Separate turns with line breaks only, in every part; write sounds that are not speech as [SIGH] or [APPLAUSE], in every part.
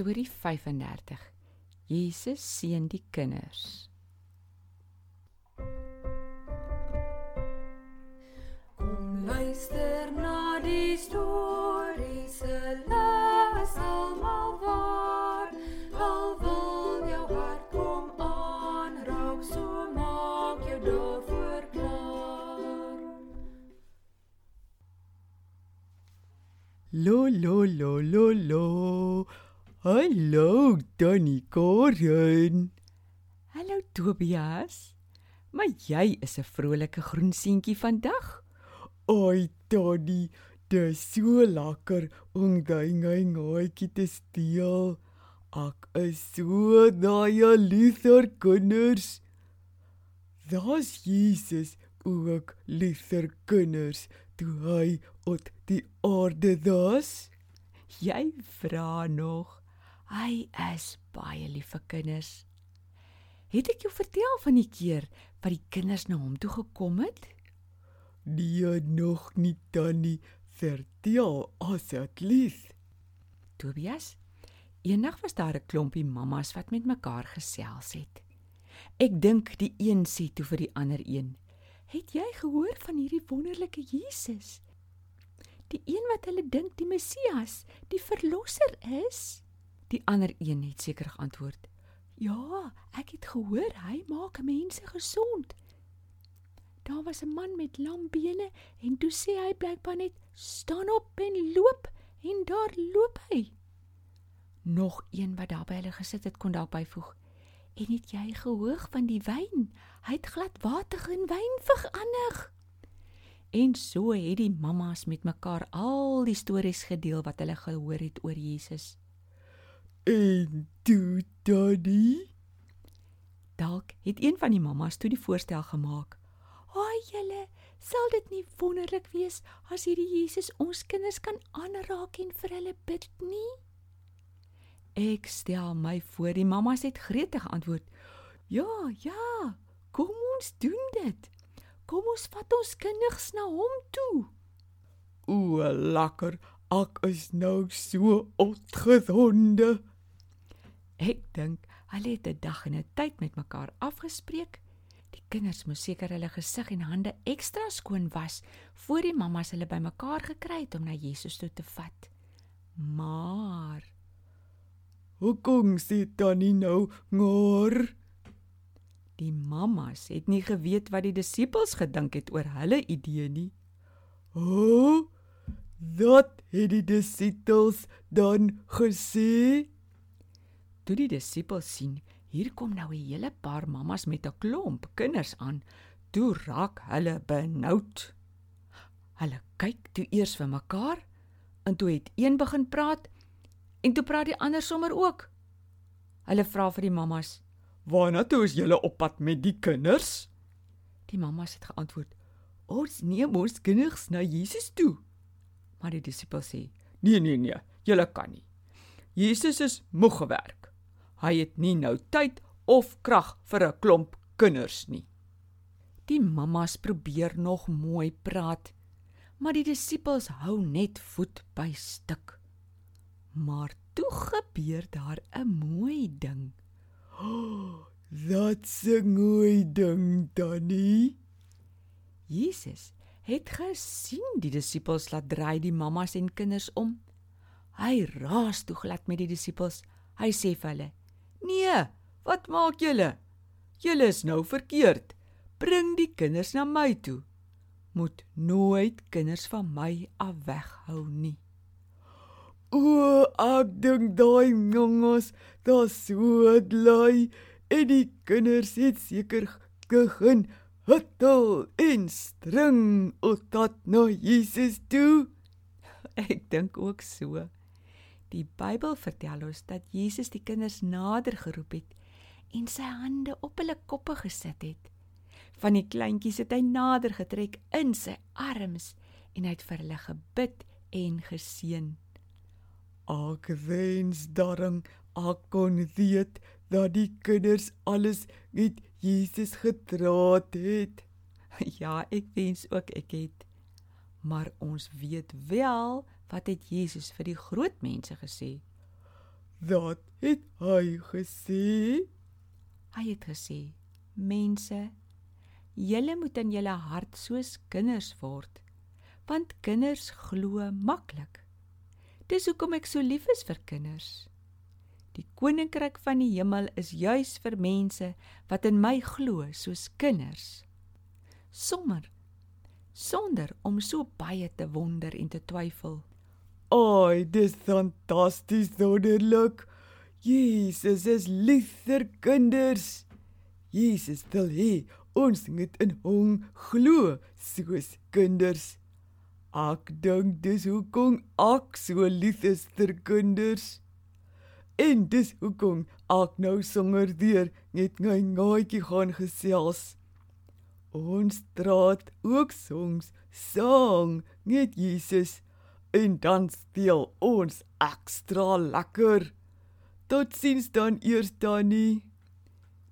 Storie 35. Jesus seën die kinders.
Kom luister na die storie se les almal waar. Al wil jou hart kom aanraak, so maak jou daarvoor klaar.
Lo lo lo lo lo. Hallo, Danny Karen.
Hallo Tobias. Maar jy is 'n vrolike groen seentjie vandag.
Oi, Danny, dis so lekker om daai ngai ngaatjie te steel. Ek is so daai lieser kinders. Daar's Jesus ook lieser kinders toe hy op die aarde was.
Jy vra nog. Hy is baie lief vir kinders. Het ek jou vertel van die keer wat die kinders na hom toe gekom het?
Nee, nog nie Danny. Vertel asseblief.
Tobias, eendag was daar 'n klompie mammas wat met mekaar gesels het. Ek dink die een sê toe vir die ander een: "Het jy gehoor van hierdie wonderlike Jesus? Die een wat hulle dink die Messias, die verlosser is?" Die ander een het seker geantwoord: "Ja, ek het gehoor hy maak mense gesond." Daar was 'n man met lam bene en toe sê hy blykbaar net: "Staan op en loop." En daar loop hy. Nog een wat daar by hulle gesit het kon dalk byvoeg. En het jy gehoor van die wyn? Hy het glad water in wyn verander. En so het die mammas met mekaar al die stories gedeel wat hulle gehoor het oor Jesus.
En toe Danny
Dalk het een van die mammas toe die voorstel gemaak. "Haai julle, sal dit nie wonderlik wees as hierdie Jesus ons kinders kan aanraak en vir hulle bid nie?" Ek stel my voor die mammas het gretig geantwoord. "Ja, ja, kom ons doen dit. Kom ons vat ons kinders na hom toe."
O, lekker. Ek is nou so opgewonde.
Ek dink hulle het 'n dag en 'n tyd met mekaar afgespreek. Die kinders moes seker hulle gesig en hande ekstra skoon was voor die mammas hulle bymekaar gekry het om na Jesus toe te vat. Maar
Hoekom sê Tannie nou ngor?
die mammas het nie geweet wat die disippels gedink het oor hulle idee nie.
O, oh, dat het die disippels dan gesê?
Toe die disippels sien, hier kom nou 'n hele paar mammas met 'n klomp kinders aan, toe raak hulle benoud. Hulle kyk toe eers vir mekaar en toe het een begin praat en toe praat die ander sommer ook. Hulle vra vir die mammas:
Waarna toe is julle op pad met die kinders?
Die mammas het geantwoord: "Ons neem ons kinders na Jesus toe." Maar die disippels sê:
Nee, nee, nee, julle kan nie. Jesus is moeg gewerk. Hy het nie nou tyd of krag vir 'n klomp kinders nie.
Die mammas probeer nog mooi praat, maar die disippels hou net voet by stuk. Maar toe gebeur daar 'n mooi ding. [GASPS]
That's 'n mooi ding, Danny.
Jesus het gesien die disippels laat draai die mammas en kinders om. Hy raas toe glad met die disippels. Hy sê vir hulle:
Nee, wat maak julle? Julle is nou verkeerd. Bring die kinders na my toe.
Moet nooit kinders van my af weghou nie.
O, ek dink daai jonges, daar's so lui en die kinders het seker begin hutel en string op dat na Jesus toe.
Ek dink ook so. Die Bybel vertel ons dat Jesus die kinders nader geroep het en sy hande op hulle koppe gesit het. Van die kleintjies het hy nader getrek in sy arms en hy het vir hulle gebid en geseën.
Ek wens darm ek kon weet dat die kinders alles met Jesus gedraat het. [LAUGHS]
Ja, ek wens ook ek het. Maar ons weet wel wat het Jesus vir die groot mense gesê?
Wat het hy gesê?
Hy het gesê: "Mense, julle moet in julle hart soos kinders word, want kinders glo maklik. Dis hoekom ek so lief is vir kinders." Die koninkryk van die hemel is juis vir mense wat in my glo soos kinders. Sommer sonder om so baie te wonder en te twyfel.
Ai, dis fantasties wonderlik. Jesus is lief vir kinders. Jesus wil hê ons moet in hom glo soos kinders. Ek dink dis hoekom ek so lief is vir kinders. En dis hoekom ek nou songer weer net my gaatjie gaan gesels. Ons draat ook songs sang met Jesus en dan speel ons ekstra lekker. Totsiens dan eers Tannie.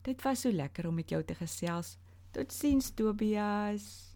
Dit was so lekker om met jou te gesels. Totsiens Tobias.